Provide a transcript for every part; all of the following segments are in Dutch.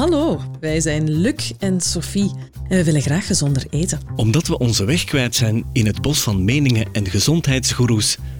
Hallo, wij zijn Luc en Sophie en we willen graag gezonder eten. Omdat we onze weg kwijt zijn in het bos van meningen en gezondheidsgoeroes,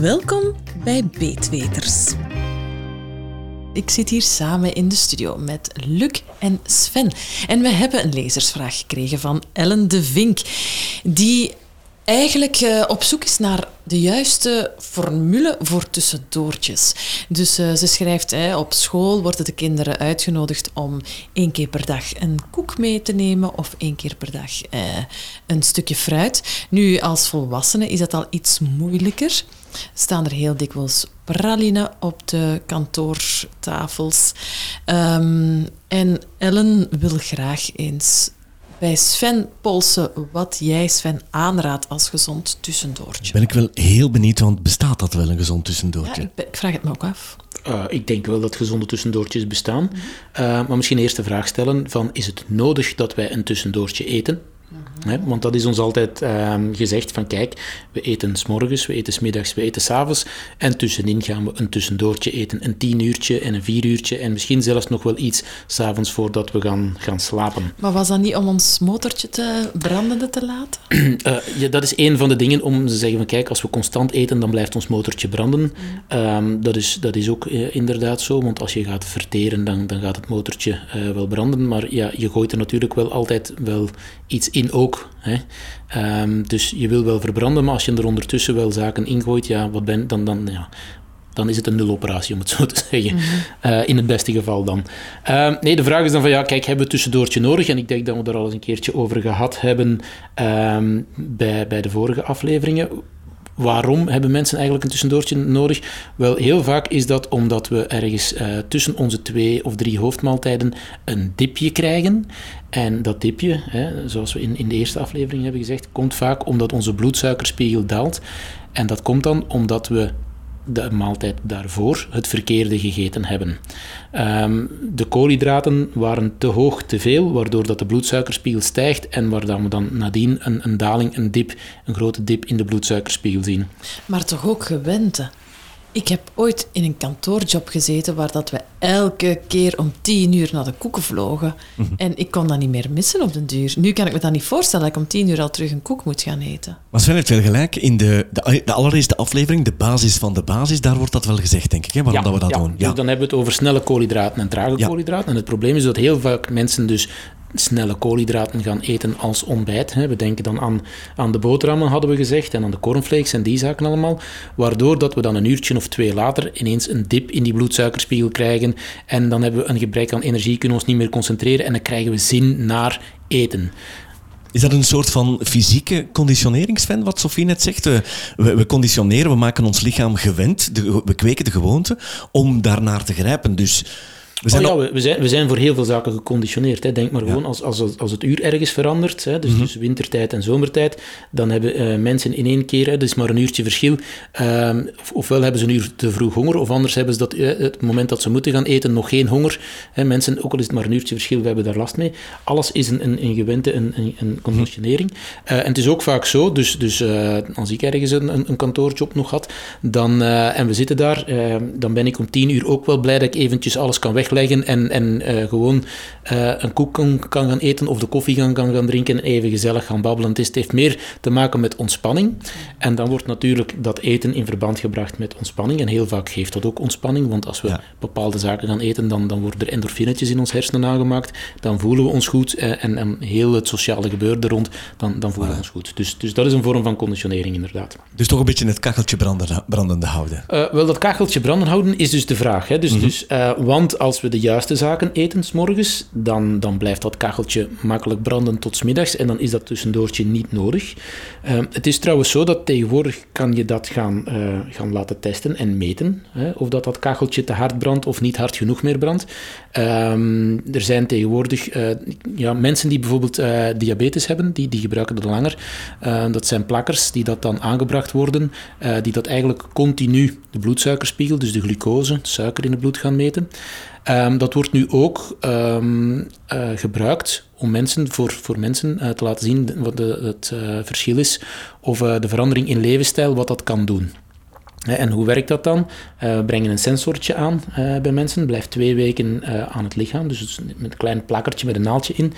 Welkom bij Beetweters. Ik zit hier samen in de studio met Luc en Sven. En we hebben een lezersvraag gekregen van Ellen de Vink, die eigenlijk uh, op zoek is naar de juiste formule voor tussendoortjes. Dus uh, ze schrijft, op school worden de kinderen uitgenodigd om één keer per dag een koek mee te nemen of één keer per dag uh, een stukje fruit. Nu, als volwassene is dat al iets moeilijker. Staan er heel dikwijls pralinen op de kantoortafels. Um, en Ellen wil graag eens bij Sven polsen wat jij Sven aanraadt als gezond tussendoortje. Ben ik wel heel benieuwd, want bestaat dat wel een gezond tussendoortje? Ja, ik, ik, vraag het me ook af. Uh, ik denk wel dat gezonde tussendoortjes bestaan. Mm -hmm. uh, maar misschien eerst de vraag stellen van, is het nodig dat wij een tussendoortje eten? He, want dat is ons altijd um, gezegd van kijk, we eten s'morgens, we eten s'middags, we eten s'avonds en tussenin gaan we een tussendoortje eten, een tien uurtje en een vier uurtje en misschien zelfs nog wel iets s'avonds voordat we gaan, gaan slapen. Maar was dat niet om ons motortje te brandende te laten? uh, ja, dat is een van de dingen om te zeggen van kijk, als we constant eten, dan blijft ons motortje branden. Mm. Um, dat, is, dat is ook uh, inderdaad zo, want als je gaat verteren, dan, dan gaat het motortje uh, wel branden, maar ja, je gooit er natuurlijk wel altijd wel iets in ook. Hè. Um, dus je wil wel verbranden, maar als je er ondertussen wel zaken ingooit, ja, wat ben, dan, dan, ja, dan is het een nuloperatie, om het zo te zeggen. Mm-hmm. Uh, in het beste geval dan. Uh, nee, de vraag is dan van, ja, kijk, hebben we tussendoortje nodig? En ik denk dat we er al eens een keertje over gehad hebben um, bij, bij de vorige afleveringen. Waarom hebben mensen eigenlijk een tussendoortje nodig? Wel, heel vaak is dat omdat we ergens uh, tussen onze twee of drie hoofdmaaltijden een dipje krijgen. En dat dipje, hè, zoals we in, in de eerste aflevering hebben gezegd, komt vaak omdat onze bloedsuikerspiegel daalt. En dat komt dan omdat we de maaltijd daarvoor het verkeerde gegeten hebben. Um, de koolhydraten waren te hoog, te veel, waardoor dat de bloedsuikerspiegel stijgt en waar we dan nadien een, een daling, een dip, een grote dip in de bloedsuikerspiegel zien. Maar toch ook gewend, ik heb ooit in een kantoorjob gezeten waar dat we elke keer om tien uur naar de koeken vlogen. Mm -hmm. En ik kon dat niet meer missen op den duur. Nu kan ik me dat niet voorstellen dat ik om tien uur al terug een koek moet gaan eten. Maar Sven heeft wel gelijk. In de, de, de allereerste aflevering, de basis van de basis, daar wordt dat wel gezegd, denk ik. Hè, waarom ja, dat we dat ja. doen. Ja. Dus dan hebben we het over snelle koolhydraten en trage ja. koolhydraten. En het probleem is dat heel vaak mensen dus snelle koolhydraten gaan eten als ontbijt. We denken dan aan, aan de boterhammen, hadden we gezegd, en aan de cornflakes en die zaken allemaal. Waardoor dat we dan een uurtje of twee later ineens een dip in die bloedsuikerspiegel krijgen. En dan hebben we een gebrek aan energie, kunnen ons niet meer concentreren en dan krijgen we zin naar eten. Is dat een soort van fysieke conditionering, Sven, wat Sofie net zegt? We, we, conditioneren, we maken ons lichaam gewend, we kweken de gewoonte om daarnaar te grijpen. Dus we zijn, oh ja, we, zijn, we zijn voor heel veel zaken geconditioneerd. Hè. Denk maar gewoon ja. als, als, als het uur ergens verandert, hè, dus mm -hmm. tussen wintertijd en zomertijd, dan hebben uh, mensen in één keer, hè, is maar een uurtje verschil, uh, ofwel hebben ze een uur te vroeg honger, of anders hebben ze dat, uh, het moment dat ze moeten gaan eten nog geen honger. Hè. Mensen, ook al is het maar een uurtje verschil, we hebben daar last mee. Alles is een, een, een gewente, een, een, een conditionering. Mm -hmm. en het is ook vaak zo, dus, dus als ik ergens een, een kantoorjob nog had, dan, en we zitten daar, dan ben ik om tien uur ook wel blij dat ik eventjes alles kan wegleggen leggen en, en uh, gewoon uh, een koek kan, kan, gaan eten of de koffie kan, kan gaan drinken en even gezellig gaan babbelen. Het, is, het heeft meer te maken met ontspanning. En dan wordt natuurlijk dat eten in verband gebracht met ontspanning. En heel vaak geeft dat ook ontspanning, want als we ja. bepaalde zaken gaan eten, dan, dan worden er endorfinetjes in ons hersenen aangemaakt. Dan voelen we ons goed uh, en, en heel het sociale gebeuren er rond, dan, dan voelen we ons goed. Dus, dus dat is een vorm van conditionering, inderdaad. Dus toch een beetje het kacheltje branden, brandende houden? wel, dat kacheltje branden houden is dus de vraag. Hè? Dus, mm -hmm. dus, want als als we de juiste zaken eten s morgens, dan, dan blijft dat kacheltje makkelijk branden tot middags en dan is dat tussendoortje niet nodig. Ehm, het is trouwens zo dat tegenwoordig kan je dat gaan, eh, gaan laten testen en meten, hè, of dat dat kacheltje te hard brandt of niet hard genoeg meer brandt. Ehm, er zijn tegenwoordig eh, ja, mensen die bijvoorbeeld eh, diabetes hebben, die, die gebruiken dat langer. Uh, dat zijn plakkers die dat dan aangebracht worden, die dat eigenlijk continu de bloedsuikerspiegel, dus de glucose, suiker in het bloed gaan meten. Um, dat wordt nu ook um, uh, gebruikt om mensen, voor, voor mensen uh, te laten zien wat de, het uh, verschil is of de verandering in levensstijl, wat dat kan doen. En hoe werkt dat dan? We brengen een sensortje aan uh, bij mensen, blijft twee weken uh, aan het lichaam, dus met een klein plakkertje met een naaldje in.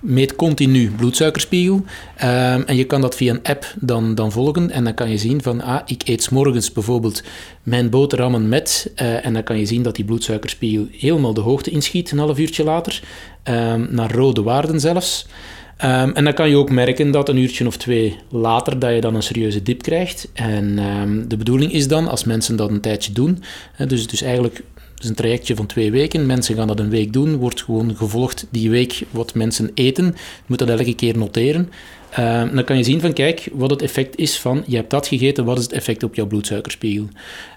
Meet continu bloedsuikerspiegel ehm, en je kan dat via een app dan, dan volgen en dan kan je zien van, ah, ik eet morgens bijvoorbeeld mijn boterhammen met en dan kan je zien dat die bloedsuikerspiegel helemaal de hoogte inschiet een half uurtje later, um, naar rode waarden zelfs. Um, en dan kan je ook merken dat een uurtje of twee later dat je dan een serieuze dip krijgt. En um, de bedoeling is dan, als mensen dat een tijdje doen, hè, dus, dus eigenlijk het is een trajectje van twee weken. Mensen gaan dat een week doen. Wordt gewoon gevolgd die week wat mensen eten. Je moet dat elke keer noteren. Uh, dan kan je zien van, kijk, wat het effect is van, je hebt dat gegeten, wat is het effect op jouw bloedsuikerspiegel?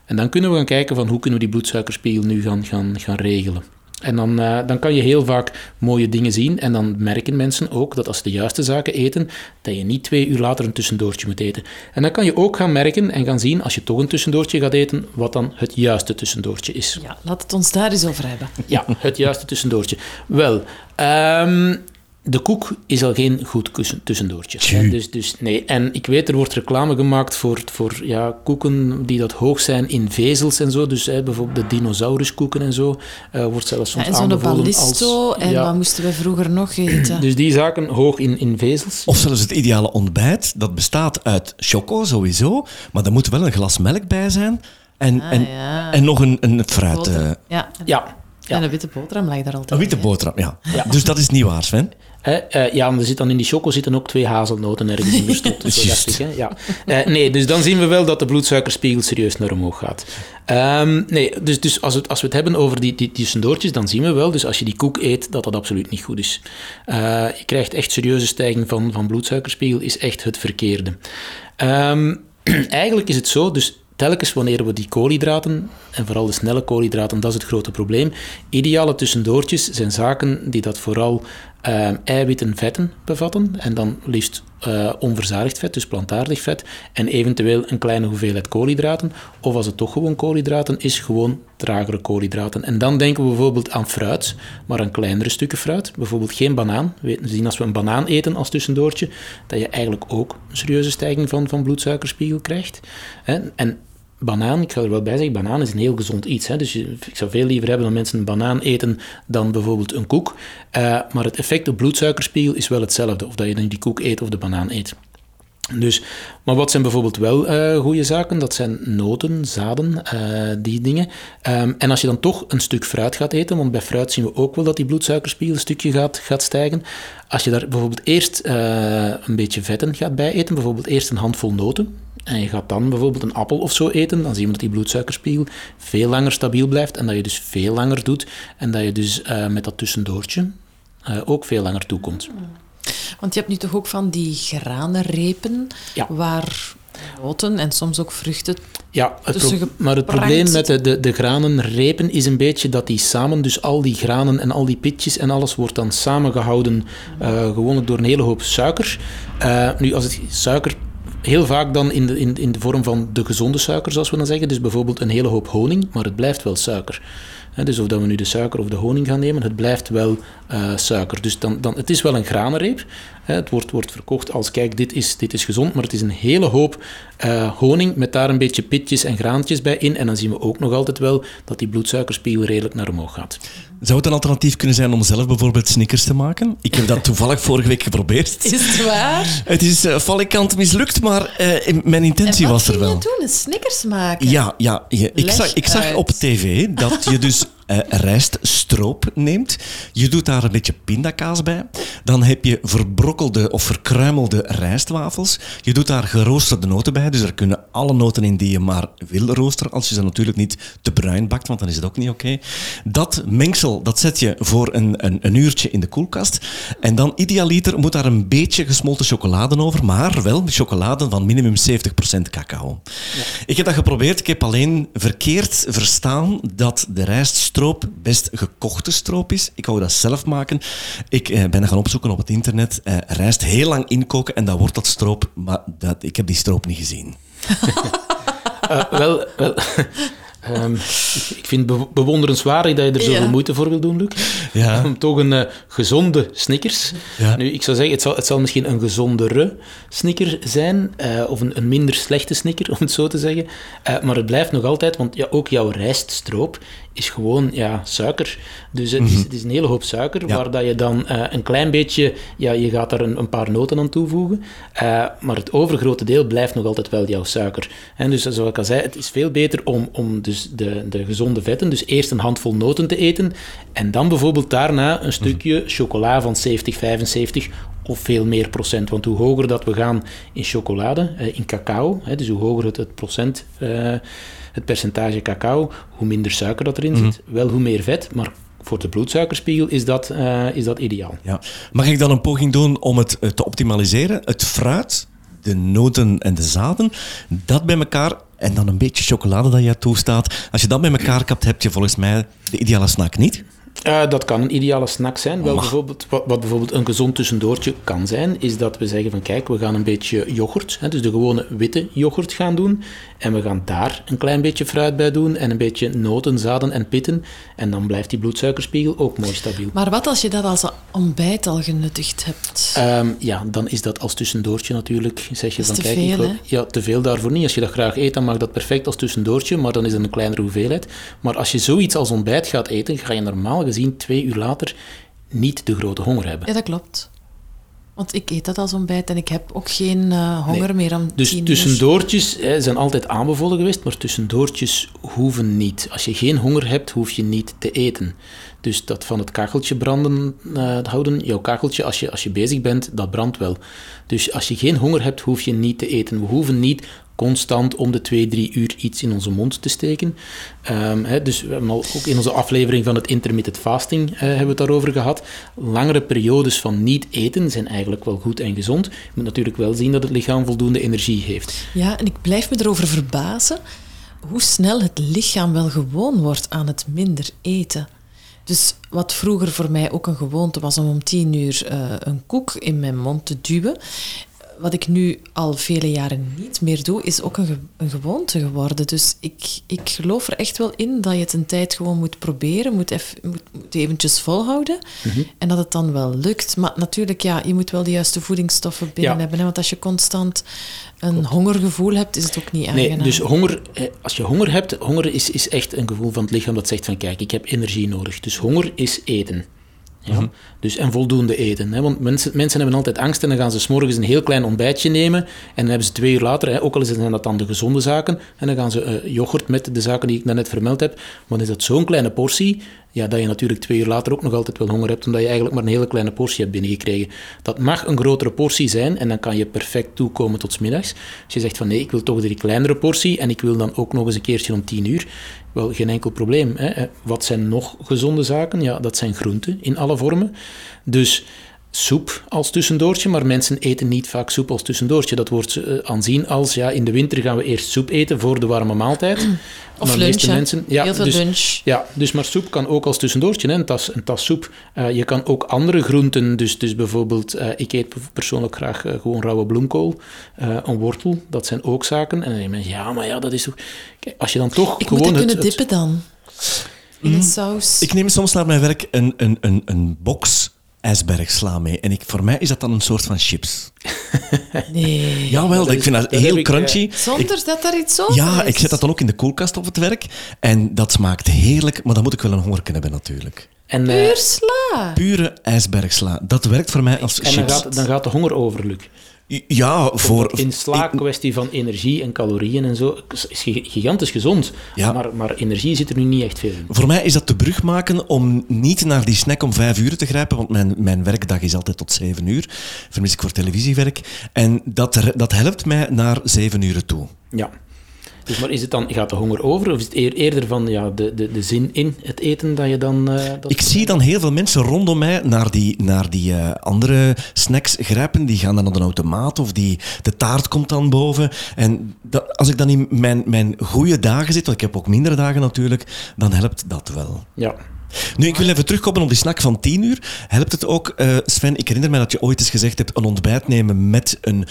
En dan kunnen we gaan kijken van, hoe kunnen we die bloedsuikerspiegel nu gaan, gaan, gaan regelen? En dan, uh, dan kan je heel vaak mooie dingen zien. En dan merken mensen ook dat als ze de juiste zaken eten, dat je niet twee uur later een tussendoortje moet eten. En dan kan je ook gaan merken en gaan zien, als je toch een tussendoortje gaat eten, wat dan het juiste tussendoortje is. Ja, laat het ons daar eens over hebben. Ja, het juiste tussendoortje. Wel, um, de koek is al geen goed tussendoortje. Dus, dus nee. En ik weet, er wordt reclame gemaakt voor, voor ja, koeken die dat hoog zijn in vezels en zo. Dus hè, bijvoorbeeld de dinosauruskoeken en zo. Uh, wordt zelfs soms ja, en zo'n ballisto. Als, en ja. wat moesten we vroeger nog eten? Dus die zaken hoog in, in vezels. Of zelfs het ideale ontbijt. Dat bestaat uit choco sowieso. Maar er moet wel een glas melk bij zijn. En, ah, en, en nog een, een fruit. Uh, ja. ja. Ja. En een witte boterham ligt daar altijd Een witte boterham, ja. ja. Dus dat is niet waar, Sven? Uh, ja, er zit dan in die choco zitten ook twee hazelnoten ergens in gestopt. Dus ik, hè? Ja. Uh, nee, dus dan zien we wel dat de bloedsuikerspiegel serieus naar omhoog gaat. Um, nee, dus, dus als, we, als we het hebben over die, die tussendoortjes, dan zien we wel, dus als je die koek eet, dat dat absoluut niet goed is. Uh, je krijgt echt serieuze stijging van, van bloedsuikerspiegel, is echt het verkeerde. Um, eigenlijk is het zo, dus telkens wanneer we die koolhydraten, en vooral de snelle koolhydraten, dat is het grote probleem. Ideale tussendoortjes zijn zaken die dat vooral uh, eiwitten, vetten bevatten. En dan liefst uh, onverzadigd vet, dus plantaardig vet. En eventueel een kleine hoeveelheid koolhydraten. Of als het toch gewoon koolhydraten is, gewoon tragere koolhydraten. En dan denken we bijvoorbeeld aan fruit, maar aan kleinere stukken fruit. Bijvoorbeeld geen banaan. We zien als we een banaan eten als tussendoortje, dat je eigenlijk ook een serieuze stijging van, van bloedsuikerspiegel krijgt. En banaan, ik ga er wel bij zeggen, banaan is een heel gezond iets. Hè? Dus ik zou veel liever hebben dat mensen een banaan eten dan bijvoorbeeld een koek. Uh, maar het effect op bloedsuikerspiegel is wel hetzelfde, of dat je dan die koek eet of de banaan eet. Dus, maar wat zijn bijvoorbeeld wel uh, goede zaken? Dat zijn noten, zaden, uh, die dingen. Um, en als je dan toch een stuk fruit gaat eten, want bij fruit zien we ook wel dat die bloedsuikerspiegel een stukje gaat, gaat stijgen. Als je daar bijvoorbeeld eerst een beetje vetten gaat bij eten, bijvoorbeeld eerst een handvol noten, en je gaat dan bijvoorbeeld een appel of zo eten, dan zien we dat die bloedsuikerspiegel veel langer stabiel blijft en dat je dus veel langer doet en dat je dus uh, met dat tussendoortje uh, ook veel langer toekomt. Want je hebt nu toch ook van die granenrepen ja. waar noten en soms ook vruchten ja, het maar het probleem met de, de, de granenrepen is een beetje dat die samen, dus al die granen en al die pitjes en alles wordt dan samengehouden, uh, gewoonlijk door een hele hoop suiker. Uh, nu, als het suiker heel vaak dan in de, in, in de vorm van de gezonde suiker, zoals we dan zeggen. Dus bijvoorbeeld een hele hoop honing, maar het blijft wel suiker. dus of dat we nu de suiker of de honing gaan nemen, het blijft wel uh, suiker. Dus dan, dan, het is wel een granenreep. het wordt, wordt verkocht als, kijk, dit is, dit is gezond, maar het is een hele hoop uh, honing met daar een beetje pitjes en graantjes bij in. En dan zien we ook nog altijd wel dat die bloedsuikerspiegel redelijk naar omhoog gaat. Zou het een alternatief kunnen zijn om zelf bijvoorbeeld snickers te maken? Ik heb dat toevallig vorige week geprobeerd. Is het waar? Het is uh, valikant mislukt, maar uh, mijn intentie was er wel. wat doen? Een snickers maken? Ja, ja, ja. Ik, zag, ik zag op tv dat je dus uh, rijst stroop neemt. Je doet daar een beetje pindakaas bij. Dan heb je verbrokkelde of verkruimelde rijstwafels. Je doet daar geroosterde noten bij. Dus er kunnen alle noten in die je maar wil roosteren. Als je ze natuurlijk niet te bruin bakt, want dan is het ook niet oké. Dat mengsel dat zet je voor een, een, een uurtje in de koelkast. En dan idealiter moet daar een beetje gesmolten chocolade over. Maar wel chocolade van minimum 70% cacao. Ik heb dat geprobeerd. Ik heb alleen verkeerd verstaan dat de rijststroop best gekochte stroop is. Ik wou dat zelf maken. Ik eh, ben dat gaan opzoeken op het internet. Eh, rijst heel lang inkoken en dan wordt dat stroop. Maar dat, ik heb die stroop niet gezien. Uh, wel, wel Um, ik, ik, vind het bewonderenswaardig dat je er zoveel ja. moeite voor wil doen, Luc. Ja. Om toch een uh, gezonde Snickers. Ja. Nu, ik zou zeggen, het zal, het zal misschien een gezondere Snicker zijn, uh, of een, een, minder slechte Snicker, om het zo te zeggen. Uh, maar het blijft nog altijd, want ja, ook jouw rijststroop is gewoon ja, suiker. Dus het, is, mhm. het is een hele hoop suiker, waar dat je dan uh, een klein beetje... Ja, je gaat daar een, een paar noten aan toevoegen, uh, maar het overgrote deel blijft nog altijd wel jouw suiker. En dus zoals ik al zei, het is veel beter om, om dus de, de gezonde vetten, dus eerst een handvol noten te eten, en dan bijvoorbeeld daarna een stukje chocola van 70, 75 of veel meer procent. Want hoe hoger dat we gaan in chocolade, uh, in cacao, hè, dus hoe hoger het, het procent het percentage cacao, hoe minder suiker dat erin zit, mhm. wel hoe meer vet, maar voor de bloedsuikerspiegel is dat, uh, is dat ideaal. Ja. Mag ik dan een poging doen om het eh, te optimaliseren? Het fruit, de noten en de zaden, dat bij elkaar en dan een beetje chocolade dat je toestaat. Als je dat bij elkaar kapt, heb je volgens mij de ideale snack niet. Uh, dat kan een ideale snack zijn. Wel, bijvoorbeeld, wat, wat, bijvoorbeeld een gezond tussendoortje kan zijn, is dat we zeggen van kijk, we gaan een beetje yoghurt, hè, dus de gewone witte yoghurt gaan doen. En we gaan daar een klein beetje fruit bij doen en een beetje noten, zaden en pitten. En dan blijft die bloedsuikerspiegel ook mooi stabiel. Maar wat als je dat als ontbijt al genuttigd hebt? Um, ja, dan is dat als tussendoortje natuurlijk. Zeg je van te kijk, veel, wil, ja, te veel daarvoor niet. Als je dat graag eet, dan mag dat perfect als tussendoortje, maar dan is het een kleinere hoeveelheid. Maar als je zoiets als ontbijt gaat eten, ga je normaal gezien twee uur later niet de grote honger hebben. Ja, dat klopt. Want ik eet dat als ontbijt en ik heb ook geen uh, honger nee. meer om Dus tussendoortjes hè, zijn altijd aanbevolen geweest, maar tussendoortjes hoeven niet. Als je geen honger hebt, hoef je niet te eten. Dus dat van het kacheltje branden uh, houden, jouw kacheltje, als je, als je bezig bent, dat brandt wel. Dus als je geen honger hebt, hoef je niet te eten. We hoeven niet constant om de twee, drie uur iets in onze mond te steken. Um, hè, dus we hebben al ook in onze aflevering van het intermittent fasting uh, hebben we het daarover gehad. Langere periodes van niet eten zijn eigenlijk wel goed en gezond. Je moet natuurlijk wel zien dat het lichaam voldoende energie heeft. Ja, en ik blijf me erover verbazen hoe snel het lichaam wel gewoon wordt aan het minder eten. Dus wat vroeger voor mij ook een gewoonte was om om tien uur uh, een koek in mijn mond te duwen, wat ik nu al vele jaren niet meer doe, is ook een, een gewoonte geworden. Dus ik, ik geloof er echt wel in dat je het een tijd gewoon moet proberen, moet, even, moet, moet eventjes volhouden Mhm. en dat het dan wel lukt. Maar natuurlijk, ja, je moet wel de juiste voedingsstoffen binnen Ja. hebben. Hè? Want als je constant een hongergevoel hebt, is het ook niet aangenaam. Nee, dus honger, eh, als je honger hebt, honger is, is echt een gevoel van het lichaam dat zegt van kijk, ik heb energie nodig. Dus honger is eten. Ja? dus, en voldoende eten. Hè? Want mensen, mensen hebben altijd angst en dan gaan ze 's morgens een heel klein ontbijtje nemen en dan hebben ze twee uur later, hè, ook al zijn dat dan de gezonde zaken, en dan gaan ze eh, yoghurt met de zaken die ik daarnet vermeld heb, maar dan is dat zo'n kleine portie, ja, dat je natuurlijk twee uur later ook nog altijd wel honger hebt, omdat je eigenlijk maar een hele kleine portie hebt binnengekregen. Dat mag een grotere portie zijn en dan kan je perfect toekomen tot middags. Als je zegt van nee, ik wil toch die kleinere portie en ik wil dan ook nog eens een keertje om tien uur, wel, geen enkel probleem. Hè. Wat zijn nog gezonde zaken? Ja, dat zijn groenten in alle vormen. Dus soep als tussendoortje, maar mensen eten niet vaak soep als tussendoortje. Dat wordt eh, aanzien als, ja, in de winter gaan we eerst soep eten voor de warme maaltijd. Of Maar lunch, mensen, ja, Heel veel dus, lunch. Ja, dus maar soep kan ook als tussendoortje, hè, een, tas, een tas soep. Eh, je kan ook andere groenten, dus, dus bijvoorbeeld, eh, ik eet persoonlijk graag gewoon rauwe bloemkool, eh, een wortel, dat zijn ook zaken. En dan denk je, ja, maar ja, dat is toch... Kijk, als je dan toch Ik gewoon moet het het- kunnen het- dippen dan. In een saus. Ik neem soms naar mijn werk een, een, een, een box ijsbergsla mee. En ik, voor mij is dat dan een soort van chips. Nee. Jawel, dat ik vind dat dat heel ik, eh, crunchy. Zonder dat daar iets over Ja, is. ik zet dat dan ook in de koelkast op het werk. En dat smaakt heerlijk, maar dan moet ik wel een hongerken hebben natuurlijk. En, eh, Puur sla. Pure ijsbergsla. Dat werkt voor mij als en dan chips. gaat, dan gaat de honger over, Luc. Ja, voor... In sla kwestie van energie en calorieën en zo is gigantisch gezond. Ja. Maar, maar energie zit er nu niet echt veel in. Voor mij is dat de brug maken om niet naar die snack om vijf uur te grijpen, want mijn, mijn werkdag is altijd tot zeven uur. Vermis ik voor televisiewerk. En dat, dat helpt mij naar zeven uur toe. Ja. Dus maar is het dan, gaat de honger over? Of is het eerder van ja, de, de, de zin in het eten dat je dan... Uh, dat ik zie dan heel veel mensen rondom mij naar die, naar die uh, andere snacks grijpen. Die gaan dan naar de automaat of die, de taart komt dan boven. En dat, als ik dan in mijn, mijn goede dagen zit, want ik heb ook mindere dagen natuurlijk, dan helpt dat wel. Ja, nu, ik wil even terugkomen op die snack van 10 uur. Helpt het ook, uh, Sven, ik herinner me dat je ooit eens gezegd hebt, een ontbijt nemen met, een,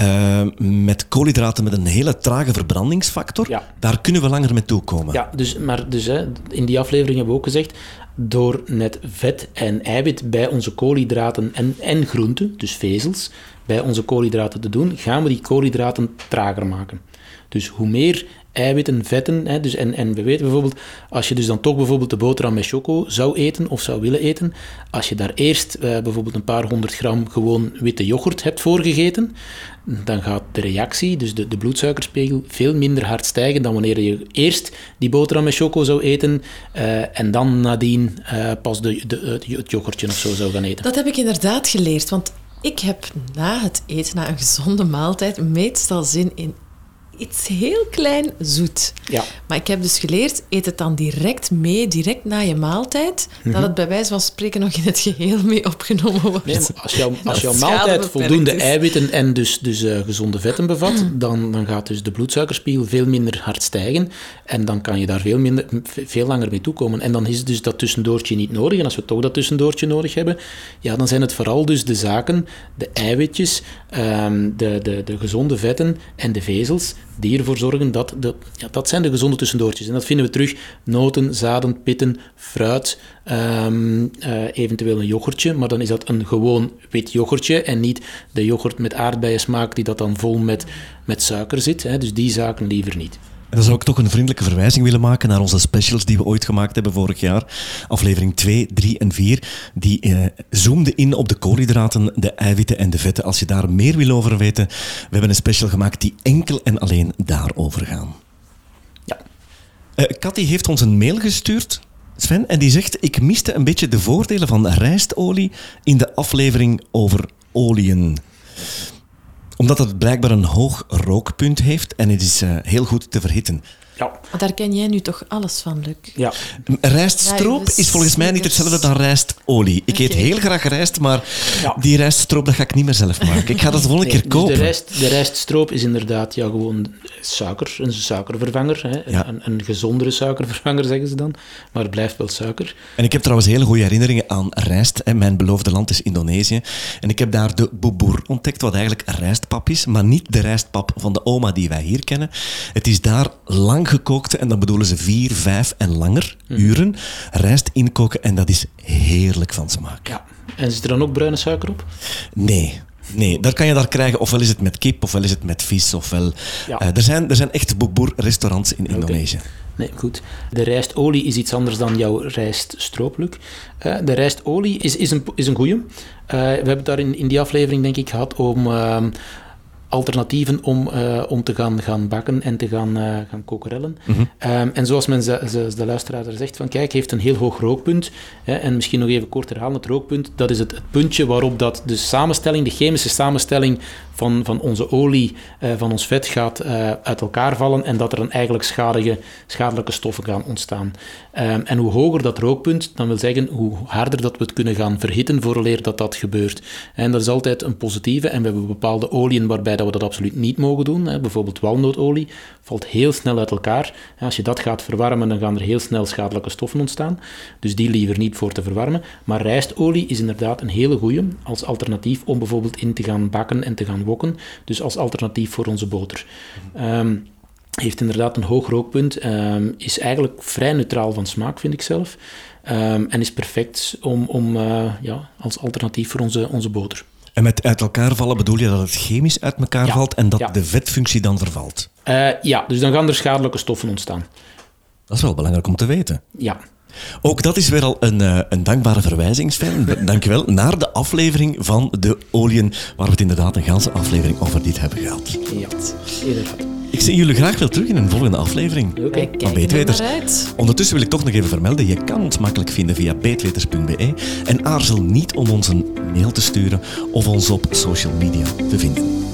uh, met koolhydraten met een hele trage verbrandingsfactor. Ja. Daar kunnen we langer mee toekomen. Ja, dus, maar dus, hè, in die aflevering hebben we ook gezegd, door net vet en eiwit bij onze koolhydraten en, en groenten, dus vezels, bij onze koolhydraten te doen, gaan we die koolhydraten trager maken. Dus hoe meer eiwitten, vetten. Hè, dus en, en we weten bijvoorbeeld, als je dus dan toch bijvoorbeeld de boterham met choco zou eten of zou willen eten, als je daar eerst eh, bijvoorbeeld een paar honderd gram gewoon witte yoghurt hebt voorgegeten, dan gaat de reactie, dus de, de bloedsuikerspiegel, veel minder hard stijgen dan wanneer je eerst die boterham met choco zou eten uh, en dan nadien uh, pas de, de, het yoghurtje of zo zou gaan eten. Dat heb ik inderdaad geleerd, want ik heb na het eten, na een gezonde maaltijd, meestal zin in iets heel klein zoet. Ja. Maar ik heb dus geleerd, eet het dan direct mee, direct na je maaltijd, dat het bij wijze van spreken nog in het geheel mee opgenomen wordt. Nee, als, jouw, als jouw maaltijd voldoende is. eiwitten en dus, dus uh, gezonde vetten bevat, dan, dan gaat dus de bloedsuikerspiegel veel minder hard stijgen en dan kan je daar veel, minder, veel langer mee toekomen. En dan is dus dat tussendoortje niet nodig. En als we toch dat tussendoortje nodig hebben, ja, dan zijn het vooral dus de zaken, de eiwitjes, um, de, de, de gezonde vetten en de vezels, die ervoor zorgen dat, de, ja, dat zijn de gezonde tussendoortjes. En dat vinden we terug, noten, zaden, pitten, fruit, um, uh, eventueel een yoghurtje, maar dan is dat een gewoon wit yoghurtje en niet de yoghurt met aardbeien smaak die dat dan vol met, met suiker zit. Hè. Dus die zaken liever niet. En dan zou ik toch een vriendelijke verwijzing willen maken naar onze specials die we ooit gemaakt hebben vorig jaar. Aflevering 2, 3 en 4. Die eh, zoomden in op de koolhydraten, de eiwitten en de vetten. Als je daar meer wil over weten, we hebben een special gemaakt die enkel en alleen daarover gaan. Ja. Uh, Cathy heeft ons een mail gestuurd. Sven, en die zegt: Ik miste een beetje de voordelen van rijstolie in de aflevering over oliën omdat het blijkbaar een hoog rookpunt heeft en het is uh, heel goed te verhitten. Ja. Maar daar ken jij nu toch alles van, Luc? Ja. Rijststroop Ja, is volgens mij niet hetzelfde dan rijstolie. Ik eet heel graag rijst, maar Ja. die rijststroop dat ga ik niet meer zelf maken. Ik ga dat de volgende Nee, keer dus kopen. de, rijst, de rijststroop is inderdaad ja, gewoon suiker, een suikervervanger. Hè. Ja. Een, een gezondere suikervervanger, zeggen ze dan. Maar het blijft wel suiker. En ik heb trouwens hele goede herinneringen aan rijst. Hè. Mijn beloofde land is Indonesië. En ik heb daar de boeboer ontdekt, wat eigenlijk rijstpap is. Maar niet de rijstpap van de oma die wij hier kennen. Het is daar lang gekookt, en dan bedoelen ze vier, vijf en langer Mhm. uren rijst inkoken. En dat is heerlijk van smaak. Ja. En zit er dan ook bruine suiker op? Nee. Nee, daar kan je daar krijgen. Ofwel is het met kip, ofwel is het met vis. Ofwel, Ja. Eh, er, zijn, er zijn echt boeboer-restaurants in Indonesië. Nee, goed. De rijstolie is iets anders dan jouw rijststroop, Luc. Eh, de rijstolie is, is, een, is een goeie. Eh, we hebben het daar in, in die aflevering, denk ik, gehad om ehm, alternatieven om, eh, om te gaan, gaan bakken en te gaan, eh, gaan kokerellen. Ehm, en zoals men ze, ze- de luisteraar er zegt, van kijk, heeft een heel hoog rookpunt. Hè, en misschien nog even kort herhalen, het rookpunt, dat is het, het puntje waarop dat de samenstelling, de chemische samenstelling van, van onze olie, eh, van ons vet gaat uit elkaar vallen en dat er dan eigenlijk schadelijke, schadelijke stoffen gaan ontstaan. Ehm, en hoe hoger dat rookpunt, dan wil zeggen hoe harder dat we het kunnen gaan verhitten vooraleer dat dat gebeurt. En dat is altijd een positieve en we hebben bepaalde oliën waarbij dat we dat absoluut niet mogen doen. Hè. Bijvoorbeeld walnootolie valt heel snel uit elkaar. Als je dat gaat verwarmen, dan gaan er heel snel schadelijke stoffen ontstaan. Dus die liever niet voor te verwarmen. Maar rijstolie is inderdaad een hele goeie als alternatief om bijvoorbeeld in te gaan bakken en te gaan wokken. Dus als alternatief voor onze boter. Ehm, heeft inderdaad een hoog rookpunt, ehm, is eigenlijk vrij neutraal van smaak, vind ik zelf. Ehm, en is perfect om, om, eh, ja, als alternatief voor onze, onze boter. En met uit elkaar vallen bedoel je dat het chemisch uit elkaar Ja. valt en dat Ja. de vetfunctie dan vervalt. Eh, ja, dus dan gaan er schadelijke stoffen ontstaan. Dat is wel belangrijk om te weten. Ja. Ook dat is weer al een, uh, een dankbare verwijzing, Sven. Dankjewel. Naar de aflevering van de oliën, waar we het inderdaad een ganse aflevering over dit hebben gehad. Ja, inderdaad. Ik zie jullie graag veel terug in een volgende aflevering okay. van Beetweters. Ondertussen wil ik toch nog even vermelden, je kan ons makkelijk vinden via beetweters.be en aarzel niet om ons een mail te sturen of ons op social media te vinden.